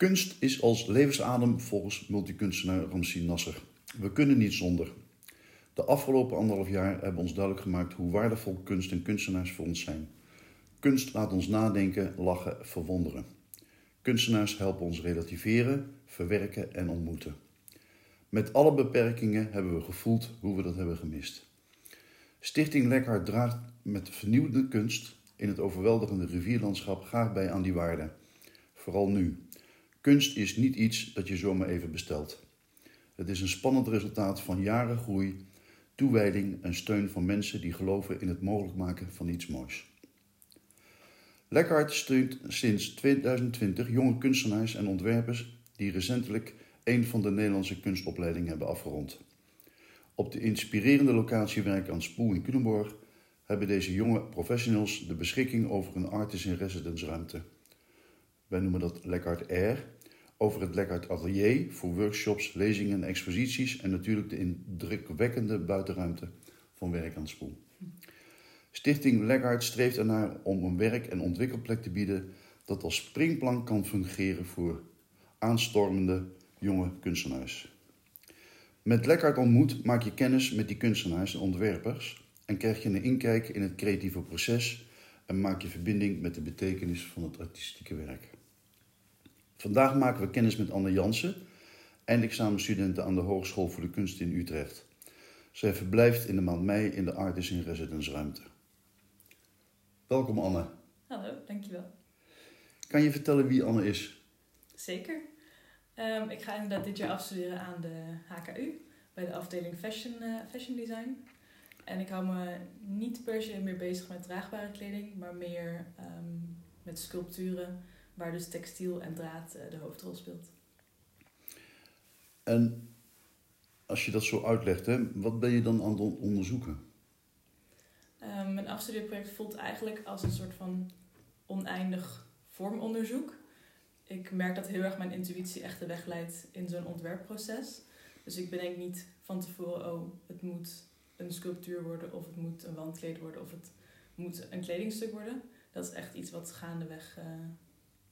Kunst is als levensadem volgens multikunstenaar Ramsi Nasser. We kunnen niet zonder. De afgelopen anderhalf jaar hebben ons duidelijk gemaakt hoe waardevol kunst en kunstenaars voor ons zijn. Kunst laat ons nadenken, lachen, verwonderen. Kunstenaars helpen ons relativeren, verwerken en ontmoeten. Met alle beperkingen hebben we gevoeld hoe we dat hebben gemist. Stichting Lekhart draagt met vernieuwde kunst in het overweldigende rivierlandschap graag bij aan die waarde. Vooral nu. Kunst is niet iets dat je zomaar even bestelt. Het is een spannend resultaat van jaren groei, toewijding en steun van mensen die geloven in het mogelijk maken van iets moois. Lekhart steunt sinds 2020 jonge kunstenaars en ontwerpers die recentelijk een van de Nederlandse kunstopleidingen hebben afgerond. Op de inspirerende locatie werk aan Spoel in Culemborg hebben deze jonge professionals de beschikking over een artist in residence ruimte. Wij noemen dat Lekkard Air. Over het Lekkard Atelier voor workshops, lezingen en exposities. En natuurlijk de indrukwekkende buitenruimte van Werk aan Spoel. Stichting Lekkard streeft ernaar om een werk- en ontwikkelplek te bieden dat als springplank kan fungeren voor aanstormende jonge kunstenaars. Met Lekkard ontmoet maak je kennis met die kunstenaars en ontwerpers en krijg je een inkijk in het creatieve proces en maak je verbinding met de betekenis van het artistieke werk. Vandaag maken we kennis met Anne Jansen, eindexamenstudenten aan de Hogeschool voor de Kunst in Utrecht. Zij verblijft in de maand mei in de Artis in Residence ruimte. Welkom Anne. Hallo, dankjewel. Kan je vertellen wie Anne is? Zeker. Um, ik ga inderdaad dit jaar afstuderen aan de HKU bij de afdeling Fashion, uh, fashion Design. En ik hou me niet per se meer bezig met draagbare kleding, maar meer um, met sculpturen, waar dus textiel en draad uh, de hoofdrol speelt. En als je dat zo uitlegt, hè, wat ben je dan aan het onderzoeken? Um, mijn afstudeerproject voelt eigenlijk als een soort van oneindig vormonderzoek. Ik merk dat heel erg mijn intuïtie echt de weg leidt in zo'n ontwerpproces. Dus ik bedenk niet van tevoren, oh, het moet een sculptuur worden, of het moet een wandkleed worden, of het moet een kledingstuk worden. Dat is echt iets wat gaandeweg uh,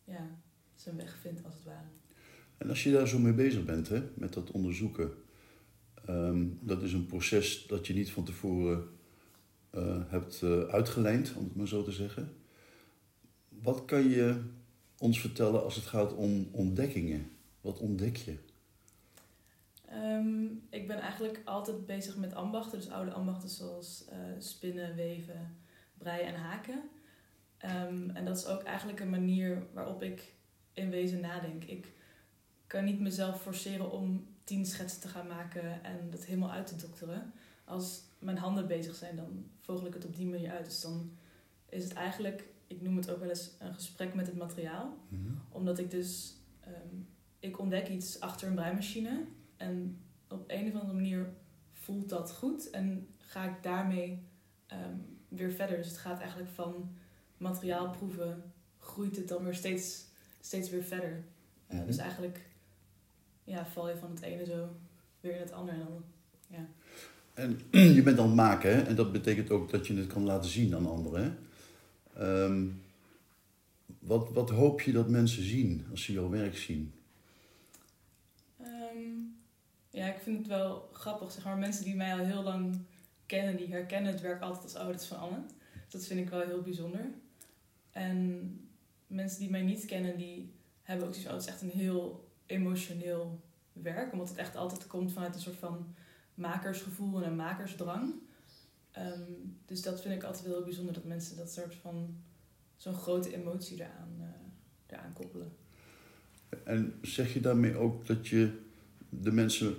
ja, zijn weg vindt, als het ware. En als je daar zo mee bezig bent, hè, met dat onderzoeken, um, dat is een proces dat je niet van tevoren uh, hebt uh, uitgelijnd, om het maar zo te zeggen. Wat kan je ons vertellen als het gaat om ontdekkingen? Wat ontdek je? Um, ik ben eigenlijk altijd bezig met ambachten, dus oude ambachten zoals uh, spinnen, weven, breien en haken. Um, en dat is ook eigenlijk een manier waarop ik in wezen nadenk. Ik kan niet mezelf forceren om tien schetsen te gaan maken en dat helemaal uit te dokteren. Als mijn handen bezig zijn, dan vogel ik het op die manier uit. Dus dan is het eigenlijk, ik noem het ook wel eens een gesprek met het materiaal. Mm -hmm. Omdat ik dus, um, ik ontdek iets achter een breimachine en op een of andere manier voelt dat goed en ga ik daarmee um, weer verder. Dus het gaat eigenlijk van materiaal proeven, groeit het dan weer steeds, steeds weer verder. Mm -hmm. uh, dus eigenlijk ja, val je van het ene zo weer in het andere. En dan, ja. En je bent aan het maken, hè? en dat betekent ook dat je het kan laten zien aan anderen. Hè? Um, wat, wat hoop je dat mensen zien als ze jouw werk zien? Um, ja, ik vind het wel grappig. Zeg maar, mensen die mij al heel lang kennen, die herkennen het werk altijd als oh, dat is van Anne. Dat vind ik wel heel bijzonder. En mensen die mij niet kennen, die hebben ook zoiets van, oh, het is echt een heel emotioneel werk. Omdat het echt altijd komt vanuit een soort van makersgevoel en een makersdrang. Um, dus dat vind ik altijd wel heel bijzonder, dat mensen dat soort van zo'n grote emotie eraan, uh, eraan koppelen. En zeg je daarmee ook dat je de mensen,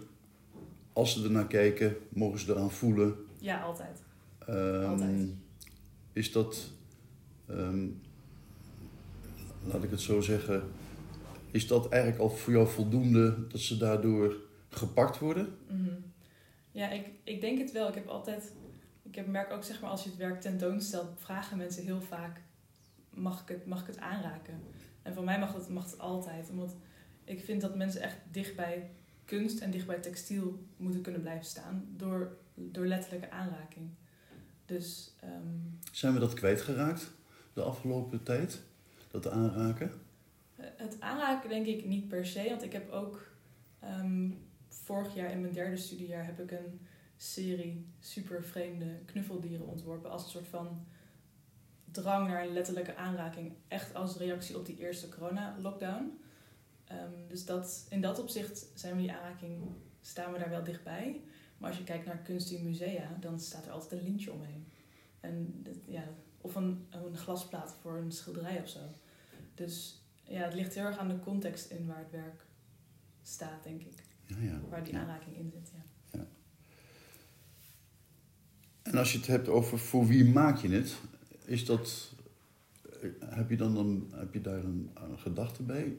als ze ernaar kijken, mogen ze eraan voelen? Ja, altijd. Um, altijd. Is dat, um, laat ik het zo zeggen, is dat eigenlijk al voor jou voldoende dat ze daardoor gepakt worden? Mm -hmm. Ja, ik, ik denk het wel. Ik heb altijd, ik heb, merk ook zeg maar als je het werk tentoonstelt, vragen mensen heel vaak, mag ik het, mag ik het aanraken? En voor mij mag het, mag het altijd, omdat ik vind dat mensen echt dicht bij kunst en dicht bij textiel moeten kunnen blijven staan door, door letterlijke aanraking. Dus, um, Zijn we dat kwijtgeraakt de afgelopen tijd? Dat aanraken? het aanraken denk ik niet per se, want ik heb ook ehm, vorig jaar in mijn derde studiejaar heb ik een serie super vreemde knuffeldieren ontworpen als een soort van drang naar een letterlijke aanraking, echt als reactie op die eerste corona-lockdown. Ehm, dus dat, in dat opzicht zijn we die aanraking, staan we daar wel dichtbij. Maar als je kijkt naar kunst in musea, dan staat er altijd een lintje omheen. En ja, of een, een glasplaat voor een schilderij of zo. Dus ja, het ligt heel erg aan de context in waar het werk staat, denk ik. Ja, ja. Waar die aanraking in zit, ja. ja. En als je het hebt over voor wie maak je het, is dat, eh, heb je dan, dan heb je daar een, een gedachte bij?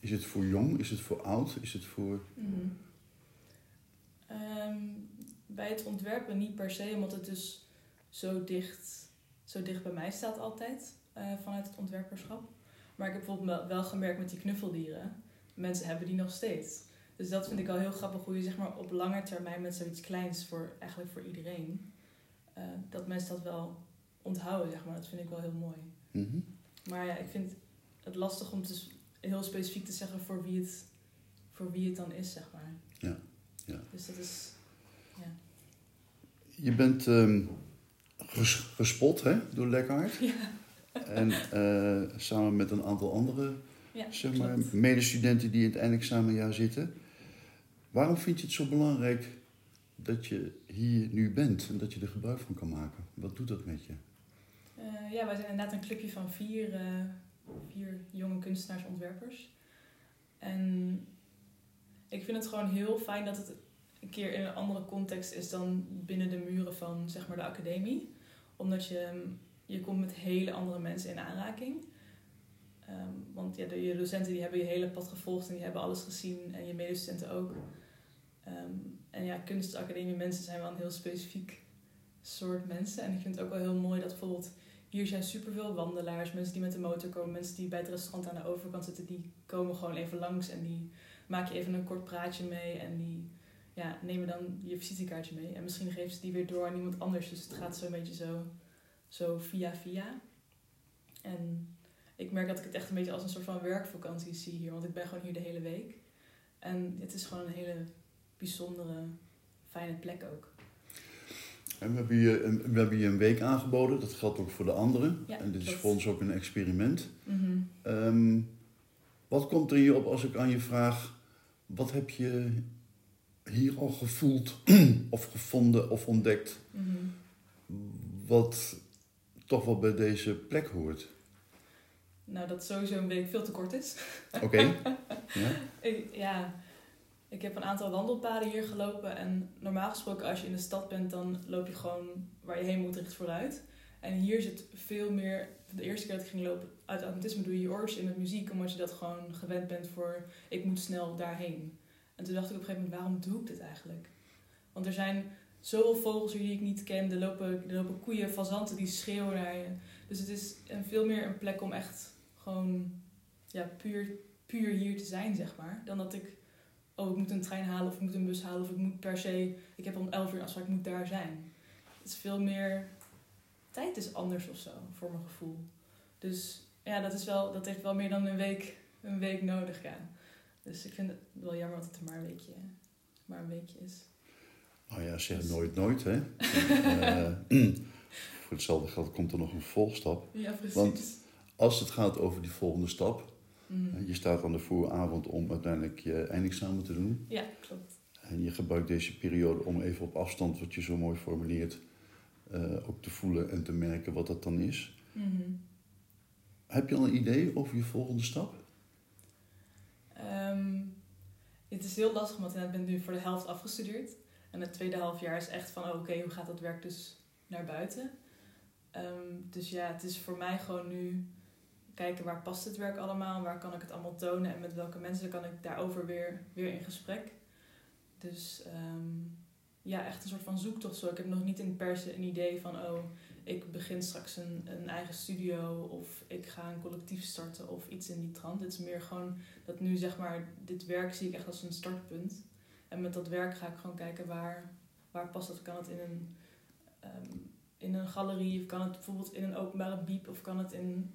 Is het voor jong? Is het voor oud? Is het voor... Mhm. Ehm, bij het ontwerpen niet per se, omdat het dus zo dicht, zo dicht bij mij staat altijd uh, vanuit het ontwerperschap. Maar ik heb bijvoorbeeld wel gemerkt met die knuffeldieren, mensen hebben die nog steeds. Dus dat vind ik al heel grappig hoe je zeg maar, op lange termijn met zoiets kleins voor eigenlijk voor iedereen, uh, dat mensen dat wel onthouden, zeg maar. Dat vind ik wel heel mooi. Mhm. Maar ja, ik vind het lastig om dus heel specifiek te zeggen voor wie het, voor wie het dan is, zeg maar. Ja, ja. Dus dat is, ja. Je bent um, gespot hè, door Lekkard. Ja. En uh, samen met een aantal andere ja, zeg maar, medestudenten die in het eindexamenjaar zitten. Waarom vind je het zo belangrijk dat je hier nu bent en dat je er gebruik van kan maken? Wat doet dat met je? Uh, ja, wij zijn inderdaad een clubje van vier, uh, vier jonge kunstenaars, ontwerpers. En ik vind het gewoon heel fijn dat het een keer in een andere context is dan binnen de muren van zeg maar, de academie. Omdat je, je komt met hele andere mensen in aanraking. Um, want ja, de, je docenten die hebben je hele pad gevolgd en die hebben alles gezien en je medestudenten ook. Um, en ja, kunstacademie mensen zijn wel een heel specifiek soort mensen. En ik vind het ook wel heel mooi dat bijvoorbeeld hier zijn superveel wandelaars, mensen die met de motor komen, mensen die bij het restaurant aan de overkant zitten, die komen gewoon even langs en die maak je even een kort praatje mee en die ja, nemen dan je visitekaartje mee. En misschien geven ze die weer door aan iemand anders. Dus het gaat zo een beetje zo, zo via via. En ik merk dat ik het echt een beetje als een soort van werkvakantie zie hier, want ik ben gewoon hier de hele week. En het is gewoon een hele bijzondere, fijne plek ook. En we hebben, je, we hebben je een week aangeboden, dat geldt ook voor de anderen. Ja, en dit is voor ons ook een experiment. Mhm. Ehm, wat komt er hier op als ik aan je vraag, wat heb je hier al gevoeld of gevonden of ontdekt, Mhm. wat toch wel bij deze plek hoort? Nou, dat sowieso een week veel te kort is. Oké, ja? Ik, ja, ik heb een aantal wandelpaden hier gelopen. En normaal gesproken, als je in de stad bent, dan loop je gewoon waar je heen moet recht vooruit. En hier zit veel meer. De eerste keer dat ik ging lopen, uit automatisme doe je je oortjes in met muziek, omdat je dat gewoon gewend bent voor. Ik moet snel daarheen. En toen dacht ik op een gegeven moment, waarom doe ik dit eigenlijk? Want er zijn zoveel vogels die ik niet ken. Er lopen, er lopen koeien, fazanten die schreeuwen naar je. Dus het is een, veel meer een plek om echt gewoon ja, puur, puur hier te zijn, zeg maar. Dan dat ik, oh, ik moet een trein halen of ik moet een bus halen of ik moet per se, ik heb om 11 uur een afspraak, ik moet daar zijn. Het is veel meer, tijd is anders of zo, voor mijn gevoel. Dus ja, dat, is wel, dat heeft wel meer dan een week, een week nodig, ja. Dus ik vind het wel jammer dat het maar een weekje, maar een weekje is. Nou ja, zeg nooit nooit, hè. Eh, voor hetzelfde geld komt er nog een volgstap. Ja, precies. Want- Als het gaat over die volgende stap, Mhm. je staat aan de vooravond om uiteindelijk je eindexamen te doen. Ja, klopt. En je gebruikt deze periode om even op afstand, wat je zo mooi formuleert, eh, ook te voelen en te merken wat dat dan is. Mhm. Heb je al een idee over je volgende stap? Ehm, het is heel lastig, want ik ben nu voor de helft afgestudeerd. En het tweede halfjaar is echt van, oh, oké, hoe gaat dat werk dus naar buiten? Ehm, dus ja, het is voor mij gewoon nu kijken waar past het werk allemaal, waar kan ik het allemaal tonen en met welke mensen kan ik daarover weer, weer in gesprek. Dus ehm, ja, echt een soort van zoektocht zo. Ik heb nog niet in per se een idee van, oh, ik begin straks een, een eigen studio of ik ga een collectief starten of iets in die trant. Het is meer gewoon dat nu zeg maar, dit werk zie ik echt als een startpunt. En met dat werk ga ik gewoon kijken waar, waar past dat. Kan het in een, ehm, in een galerie of kan het bijvoorbeeld in een openbare biep of kan het in,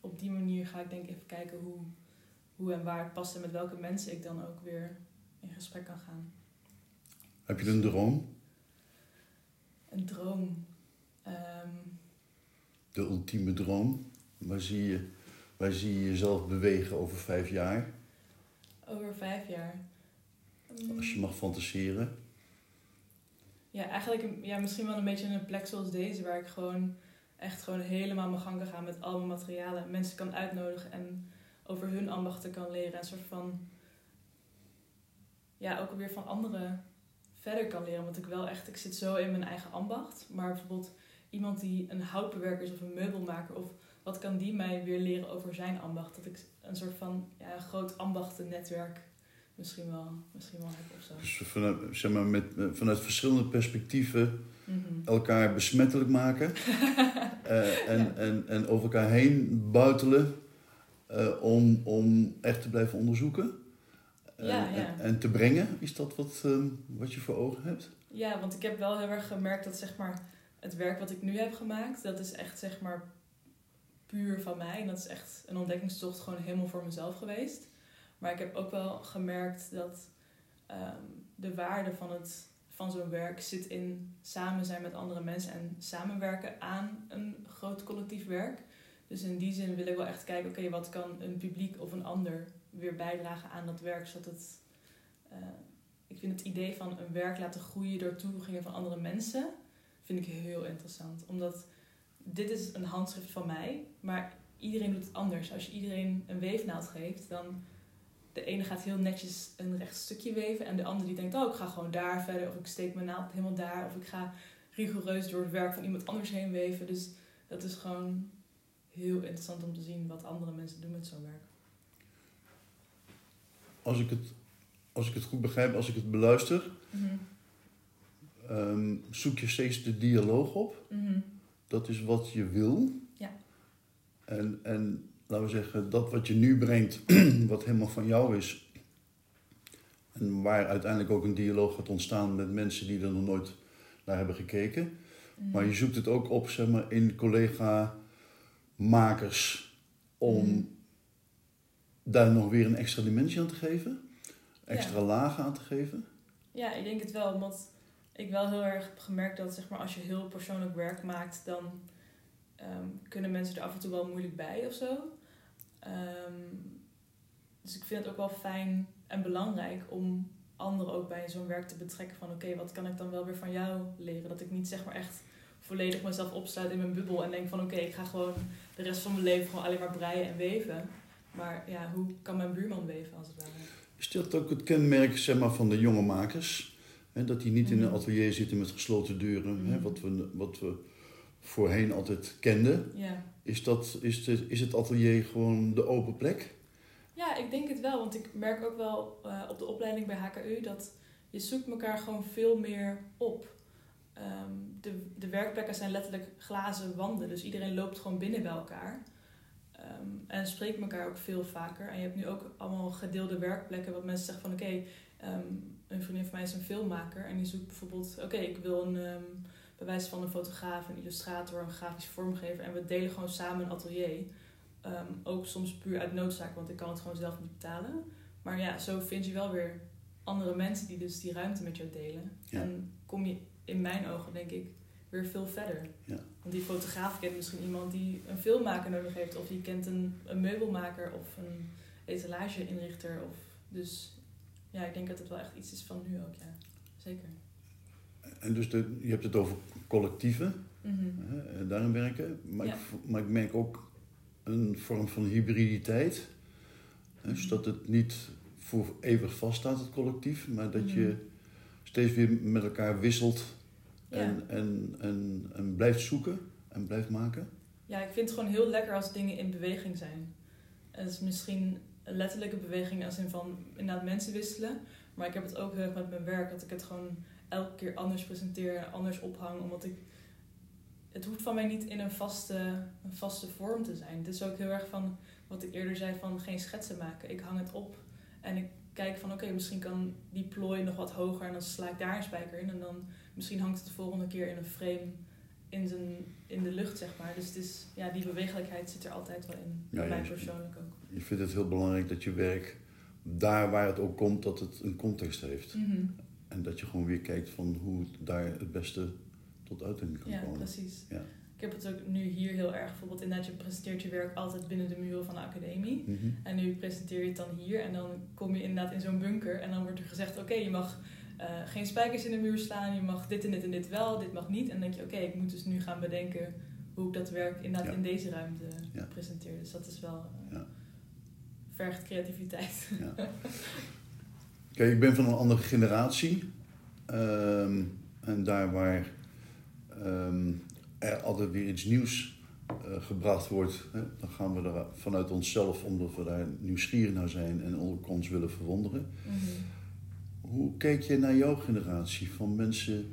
op die manier ga ik denk ik even kijken hoe, hoe en waar het past en met welke mensen ik dan ook weer in gesprek kan gaan. Heb je een droom? Een droom. Ehm, De ultieme droom? Waar zie, je, waar zie je jezelf bewegen over vijf jaar? over vijf jaar. Als je mag fantaseren. Ja, eigenlijk ja, misschien wel een beetje een plek zoals deze, waar ik gewoon echt gewoon helemaal mijn gang kan gaan met al mijn materialen. Mensen kan uitnodigen en over hun ambachten kan leren. Een soort van, ja, ook weer van anderen verder kan leren. Want ik wel echt, ik zit zo in mijn eigen ambacht. Maar bijvoorbeeld iemand die een houtbewerker is of een meubelmaker, of wat kan die mij weer leren over zijn ambacht? Dat ik een soort van ja, groot ambachtennetwerk misschien wel, misschien wel heb of zo. Dus vanuit, zeg maar, met, eh, vanuit verschillende perspectieven Mhm. elkaar besmettelijk maken. eh, en, Ja. en, en over elkaar heen buitelen eh, om, om echt te blijven onderzoeken. En, Ja, ja. En, en te brengen. Is dat wat, eh, wat je voor ogen hebt? Ja, want ik heb wel heel erg gemerkt dat zeg maar, het werk wat ik nu heb gemaakt, dat is echt zeg maar, puur van mij. En dat is echt een ontdekkingstocht gewoon helemaal voor mezelf geweest. Maar ik heb ook wel gemerkt dat ehm, de waarde van, het, van zo'n werk zit in samen zijn met andere mensen en samenwerken aan een groot collectief werk. Dus in die zin wil ik wel echt kijken, oké, wat kan een publiek of een ander weer bijdragen aan dat werk, zodat het... eh, ik vind het idee van een werk laten groeien door toevoegingen van andere mensen, vind ik heel interessant. Omdat dit is een handschrift van mij, maar iedereen doet het anders. Als je iedereen een weefnaald geeft, dan de ene gaat heel netjes een recht stukje weven en de ander die denkt, oh ik ga gewoon daar verder of ik steek mijn naald helemaal daar of ik ga rigoureus door het werk van iemand anders heen weven. Dus dat is gewoon heel interessant om te zien wat andere mensen doen met zo'n werk. Als ik het, als ik het goed begrijp, als ik het beluister, ehm, zoek je steeds de dialoog op. Mhm. Dat is wat je wil. Ja. En, en laten we zeggen, dat wat je nu brengt, wat helemaal van jou is. En waar uiteindelijk ook een dialoog gaat ontstaan met mensen die er nog nooit naar hebben gekeken. Mhm. Maar je zoekt het ook op zeg maar, in collega-makers om Mhm. daar nog weer een extra dimensie aan te geven. Extra Ja. lagen aan te geven. Ja, ik denk het wel. Omdat ik wel heel erg gemerkt dat zeg maar, als je heel persoonlijk werk maakt, dan ehm, kunnen mensen er af en toe wel moeilijk bij of zo. Ehm, dus ik vind het ook wel fijn en belangrijk om anderen ook bij zo'n werk te betrekken. Van oké, wat kan ik dan wel weer van jou leren? Dat ik niet zeg maar echt volledig mezelf opsluit in mijn bubbel en denk van oké, ik ga gewoon de rest van mijn leven gewoon alleen maar breien en weven. Maar ja, hoe kan mijn buurman weven als het ware? Is dat ook het kenmerk zeg maar, van de jonge makers? Hè, dat die niet in een Mhm. atelier zitten met gesloten deuren, hè, Mhm. wat, we, wat we voorheen altijd kenden. Ja. Is, dat, is, de, is het atelier gewoon de open plek? Ja, ik denk het wel. Want ik merk ook wel eh, op de opleiding bij HKU dat je zoekt elkaar gewoon veel meer op. Ehm, de, de werkplekken zijn letterlijk glazen wanden. Dus iedereen loopt gewoon binnen bij elkaar. Ehm, en spreekt elkaar ook veel vaker. En je hebt nu ook allemaal gedeelde werkplekken. Wat mensen zeggen van oké, ehm, een vriendin van mij is een filmmaker. En die zoekt bijvoorbeeld, oké, ik wil een ehm bewijs van een fotograaf, een illustrator, een grafisch vormgever. En we delen gewoon samen een atelier. Ehm, ook soms puur uit noodzaak, want ik kan het gewoon zelf niet betalen. Maar ja, zo vind je wel weer andere mensen die dus die ruimte met jou delen. Ja. En kom je in mijn ogen, denk ik, weer veel verder. Ja. Want die fotograaf kent misschien iemand die een filmmaker nodig heeft. Of die kent een, een meubelmaker of een etalageinrichter. Of, dus ja, ik denk dat het wel echt iets is van nu ook, ja. Zeker. En dus de, je hebt het over collectieven, Mhm. hè, en daarin werken. Maar, Ja. ik, maar ik merk ook een vorm van hybriditeit. Hè, Mhm. zodat het niet voor eeuwig vaststaat, het collectief. Maar dat Mhm. je steeds weer met elkaar wisselt Ja. en, en, en, en blijft zoeken en blijft maken. Ja, ik vind het gewoon heel lekker als dingen in beweging zijn. Het is misschien letterlijke beweging als in van inderdaad mensen wisselen. Maar ik heb het ook heel erg met mijn werk. Dat ik het gewoon elke keer anders presenteer en anders ophang. Omdat ik... Het hoeft van mij niet in een vaste, een vaste vorm te zijn. Het is ook heel erg van wat ik eerder zei van geen schetsen maken. Ik hang het op en ik kijk van oké, misschien kan die plooi nog wat hoger. En dan sla ik daar een spijker in. En dan misschien hangt het de volgende keer in een frame in, zijn, in de lucht, zeg maar. Dus het is, ja, die bewegelijkheid zit er altijd wel in. Ja, bij mij persoonlijk ook. Je vindt het heel belangrijk dat je werk, daar waar het ook komt, dat het een context heeft. Mhm. En dat je gewoon weer kijkt van hoe het daar het beste tot uiting kan Ja, komen. precies. Ja. Ik heb het ook nu hier heel erg. Bijvoorbeeld inderdaad, je presenteert je werk altijd binnen de muren van de academie. Mhm. En nu presenteer je het dan hier en dan kom je inderdaad in zo'n bunker en dan wordt er gezegd, oké, je mag eh, geen spijkers in de muur slaan, je mag dit en dit en dit wel, dit mag niet. En dan denk je, oké, ik moet dus nu gaan bedenken hoe ik dat werk inderdaad Ja. in deze ruimte Ja. presenteer. Dus dat is wel, eh, Ja. Vergt creativiteit. Kijk, ik ben van een andere generatie. Ehm, en daar waar ehm, er altijd weer iets nieuws eh, gebracht wordt, hè, dan gaan we er vanuit onszelf, omdat we daar nieuwsgierig naar zijn en ook ons willen verwonderen. Mhm. Hoe kijk je naar jouw generatie van mensen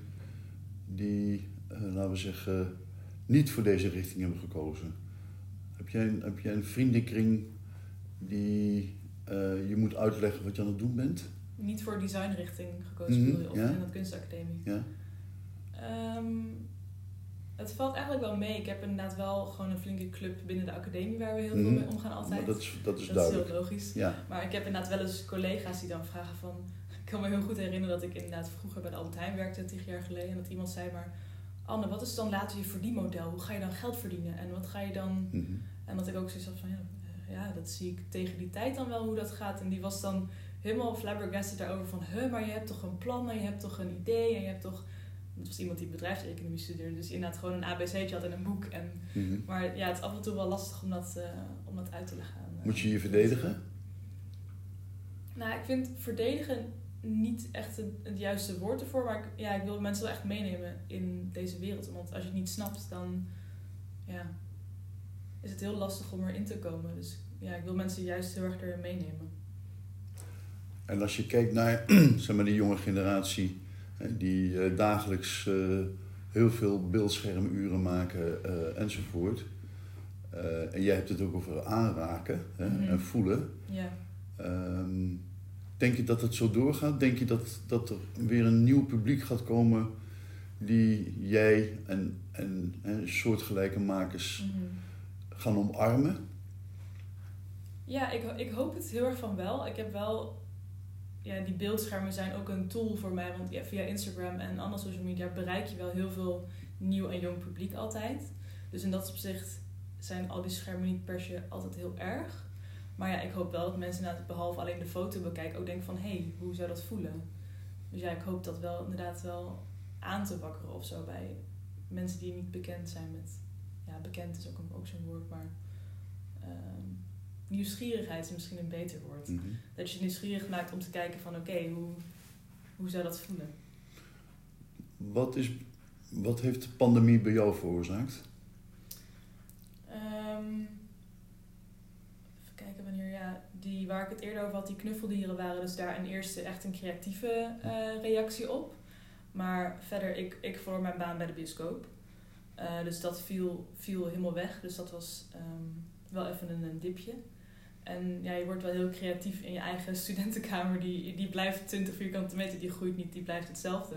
die, eh, laten we zeggen, niet voor deze richting hebben gekozen? Heb jij een, heb jij een vriendenkring die eh, je moet uitleggen wat je aan het doen bent? Niet voor designrichting gekozen, bedoel je, of ja. in dat kunstacademie. Ja? Ehm, het valt eigenlijk wel mee. Ik heb inderdaad wel gewoon een flinke club binnen de academie waar we heel veel Mhm. mee omgaan altijd. Maar dat is, dat is dat duidelijk. is heel logisch. Ja, Maar ik heb inderdaad wel eens collega's die dan vragen van... Ik kan me heel goed herinneren dat ik inderdaad vroeger bij de Albert Heijn werkte, tien jaar geleden. En dat iemand zei maar... Anne, wat is dan later je verdienmodel? Hoe ga je dan geld verdienen? En wat ga je dan... mhm. En dat ik ook zoiets had van... Ja, ja, dat zie ik tegen die tijd dan wel hoe dat gaat. En die was dan helemaal flabbergasted daarover van... Huh, maar je hebt toch een plan en je hebt toch een idee en je hebt toch... Dat was iemand die bedrijfseconomie studeerde. Dus inderdaad gewoon een ABC'tje had en een boek. En, Mhm. maar ja, het is af en toe wel lastig om dat, eh, om dat uit te leggen. eh, Moet je je verdedigen? Nou, ik vind verdedigen niet echt het, het juiste woord ervoor. Maar ik, ja, ik wil mensen wel echt meenemen in deze wereld. Want als je het niet snapt, dan ja, is het heel lastig om erin te komen. Dus ja, ik wil mensen juist heel erg erin meenemen. En als je kijkt naar zeg maar, die jonge generatie, die eh, dagelijks eh, heel veel beeldschermuren maken eh, enzovoort. En jij hebt het ook over aanraken hè, Mhm. en voelen. Ja. Ehm, denk je dat het zo doorgaat? Denk je dat, dat er weer een nieuw publiek gaat komen die jij en, en, hè, soortgelijke makers Mhm. Gaan omarmen? Ja, ik, ik hoop het heel erg van wel. Ik heb wel... Ja, die beeldschermen zijn ook een tool voor mij. Want ja, via Instagram en andere social media bereik je wel heel veel nieuw en jong publiek altijd. Dus in dat opzicht zijn al die schermen niet per se altijd heel erg. Maar ja, ik hoop wel dat mensen inderdaad behalve alleen de foto bekijken ook denken van... hé, hey, hoe zou dat voelen? Dus ja, ik hoop dat wel inderdaad wel aan te wakkeren of zo bij mensen die niet bekend zijn met... Ja, bekend is ook, een- ook zo'n woord, maar... ehm, nieuwsgierigheid is misschien een beter woord. Mhm. Dat je je nieuwsgierig maakt om te kijken van oké, hoe, hoe zou dat voelen? Wat, is, wat heeft de pandemie bij jou veroorzaakt? Ehm, even kijken wanneer, ja, die waar ik het eerder over had, die knuffeldieren waren dus daar een eerste echt een creatieve eh, reactie op. Maar verder, ik, ik verloor mijn baan bij de bioscoop. Eh, dus dat viel, viel helemaal weg. Dus dat was ehm, wel even een, een dipje. En ja, je wordt wel heel creatief in je eigen studentenkamer. Die, die blijft 20 vierkante meter, die groeit niet, die blijft hetzelfde.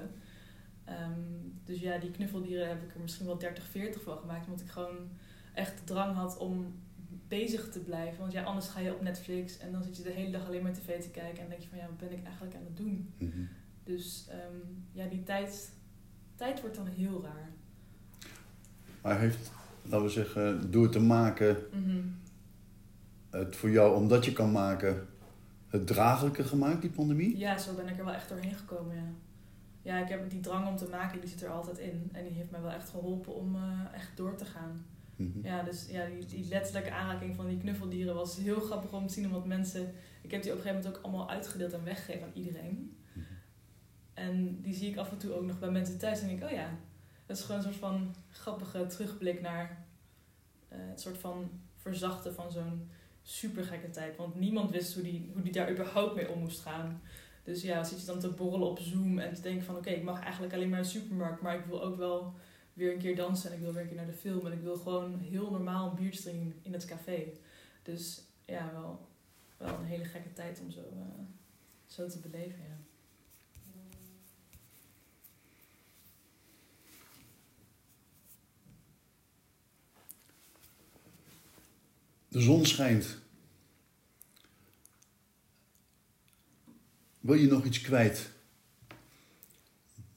Ehm, dus ja, die knuffeldieren heb ik er misschien wel 30, 40 van gemaakt. Omdat ik gewoon echt de drang had om bezig te blijven. Want ja, anders ga je op Netflix en dan zit je de hele dag alleen maar tv te kijken. En denk je van ja, wat ben ik eigenlijk aan het doen? Mhm. Dus ehm, ja, die tijd, tijd wordt dan heel raar. Maar heeft, laten we zeggen, door te maken, Mhm. het voor jou, omdat je kan maken, het draaglijker gemaakt, die pandemie? Ja, zo ben ik er wel echt doorheen gekomen, ja. Ja, ik heb die drang om te maken, die zit er altijd in. En die heeft mij wel echt geholpen om eh, echt door te gaan. Mhm. Ja, dus ja, die, die letterlijke aanraking van die knuffeldieren was heel grappig om te zien. Omdat mensen... Ik heb die op een gegeven moment ook allemaal uitgedeeld en weggegeven aan iedereen. Mhm. En die zie ik af en toe ook nog bij mensen thuis. En denk ik, oh ja, dat is gewoon een soort van grappige terugblik naar... eh, het soort van verzachten van zo'n super gekke tijd. Want niemand wist hoe die, hoe die daar überhaupt mee om moest gaan. Dus ja, zit je dan te borrelen op Zoom en te denken van... Oké, ik mag eigenlijk alleen maar een supermarkt, maar ik wil ook wel weer een keer dansen en ik wil weer een keer naar de film en ik wil gewoon heel normaal een biertje drinken in het café. Dus ja, wel, wel een hele gekke tijd om zo, eh, zo te beleven. Ja. De zon schijnt. Wil je nog iets kwijt?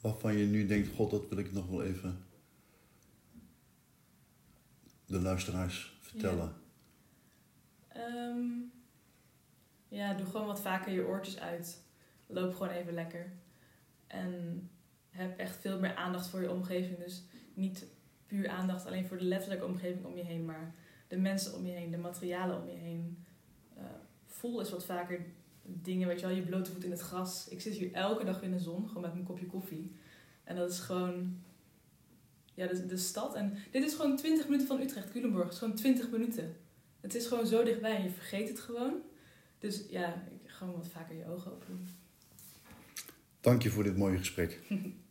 Waarvan je nu denkt, god, dat wil ik nog wel even de luisteraars vertellen. Ja. Ehm, ja, doe gewoon wat vaker je oortjes uit. Loop gewoon even lekker. En heb echt veel meer aandacht voor je omgeving. Dus niet puur aandacht alleen voor de letterlijke omgeving om je heen, maar de mensen om je heen, de materialen om je heen. Uh, voel eens wat vaker dingen, weet je wel, je blote voet in het gras. Ik zit hier elke dag in de zon, gewoon met mijn kopje koffie. En dat is gewoon, ja, de, de stad. En dit is gewoon 20 minuten van Utrecht, Culemborg. Het is gewoon 20 minuten. Het is gewoon zo dichtbij en je vergeet het gewoon. Dus ja, gewoon wat vaker je ogen open doen. Dank je voor dit mooie gesprek.